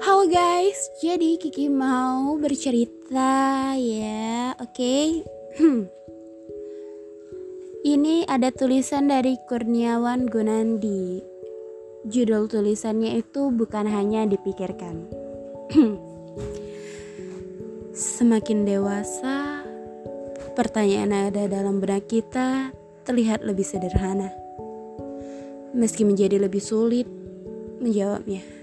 Halo guys, jadi Kiki mau bercerita ya, oke? Okay? Ini ada tulisan dari Kurniawan Gunandi. Judul tulisannya itu bukan hanya dipikirkan. Semakin dewasa, pertanyaan ada dalam benak kita terlihat lebih sederhana. Meski menjadi lebih sulit menjawabnya.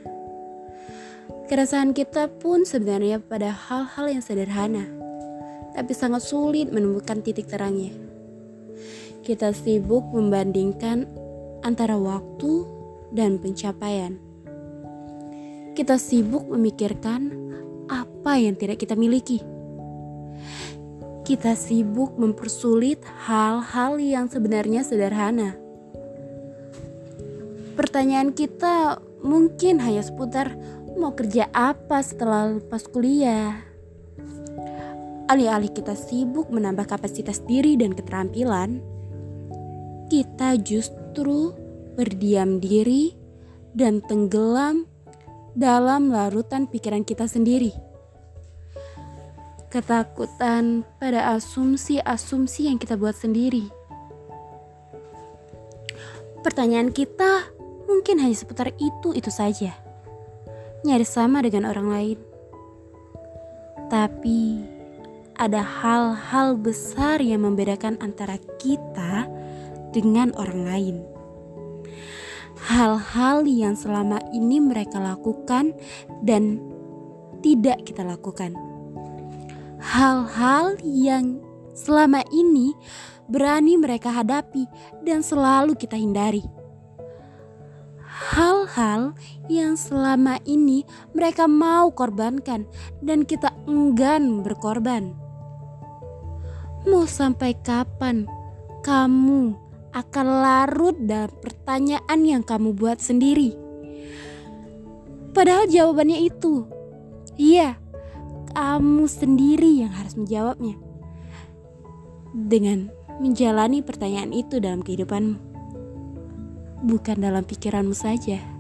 Keresahan kita pun sebenarnya pada hal-hal yang sederhana, tapi sangat sulit menemukan titik terangnya. Kita sibuk membandingkan antara waktu dan pencapaian. Kita sibuk memikirkan apa yang tidak kita miliki. Kita sibuk mempersulit hal-hal yang sebenarnya sederhana. Pertanyaan kita mungkin hanya seputar mau kerja apa setelah lepas kuliah. Alih-alih kita sibuk menambah kapasitas diri dan keterampilan, kita justru berdiam diri dan tenggelam dalam larutan pikiran kita sendiri. Ketakutan pada asumsi-asumsi yang kita buat sendiri. Pertanyaan kita mungkin hanya seputar itu-itu saja nyaris sama dengan orang lain. Tapi ada hal-hal besar yang membedakan antara kita dengan orang lain. Hal-hal yang selama ini mereka lakukan dan tidak kita lakukan. Hal-hal yang selama ini berani mereka hadapi dan selalu kita hindari hal-hal yang selama ini mereka mau korbankan dan kita enggan berkorban. Mau sampai kapan kamu akan larut dalam pertanyaan yang kamu buat sendiri? Padahal jawabannya itu, iya, kamu sendiri yang harus menjawabnya. Dengan menjalani pertanyaan itu dalam kehidupanmu bukan dalam pikiranmu saja.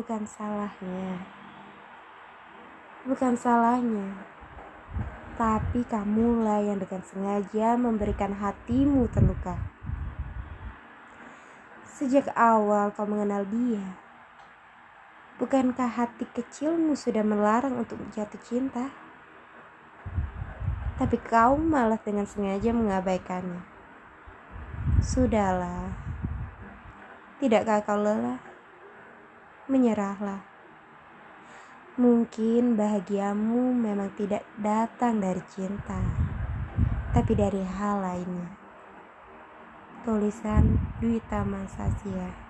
Bukan salahnya, bukan salahnya, tapi kamulah yang dengan sengaja memberikan hatimu terluka. Sejak awal kau mengenal dia, bukankah hati kecilmu sudah melarang untuk jatuh cinta? tapi kau malah dengan sengaja mengabaikannya. Sudahlah, tidakkah kau lelah? Menyerahlah. Mungkin bahagiamu memang tidak datang dari cinta, tapi dari hal lainnya. Tulisan Dwi Tamasasya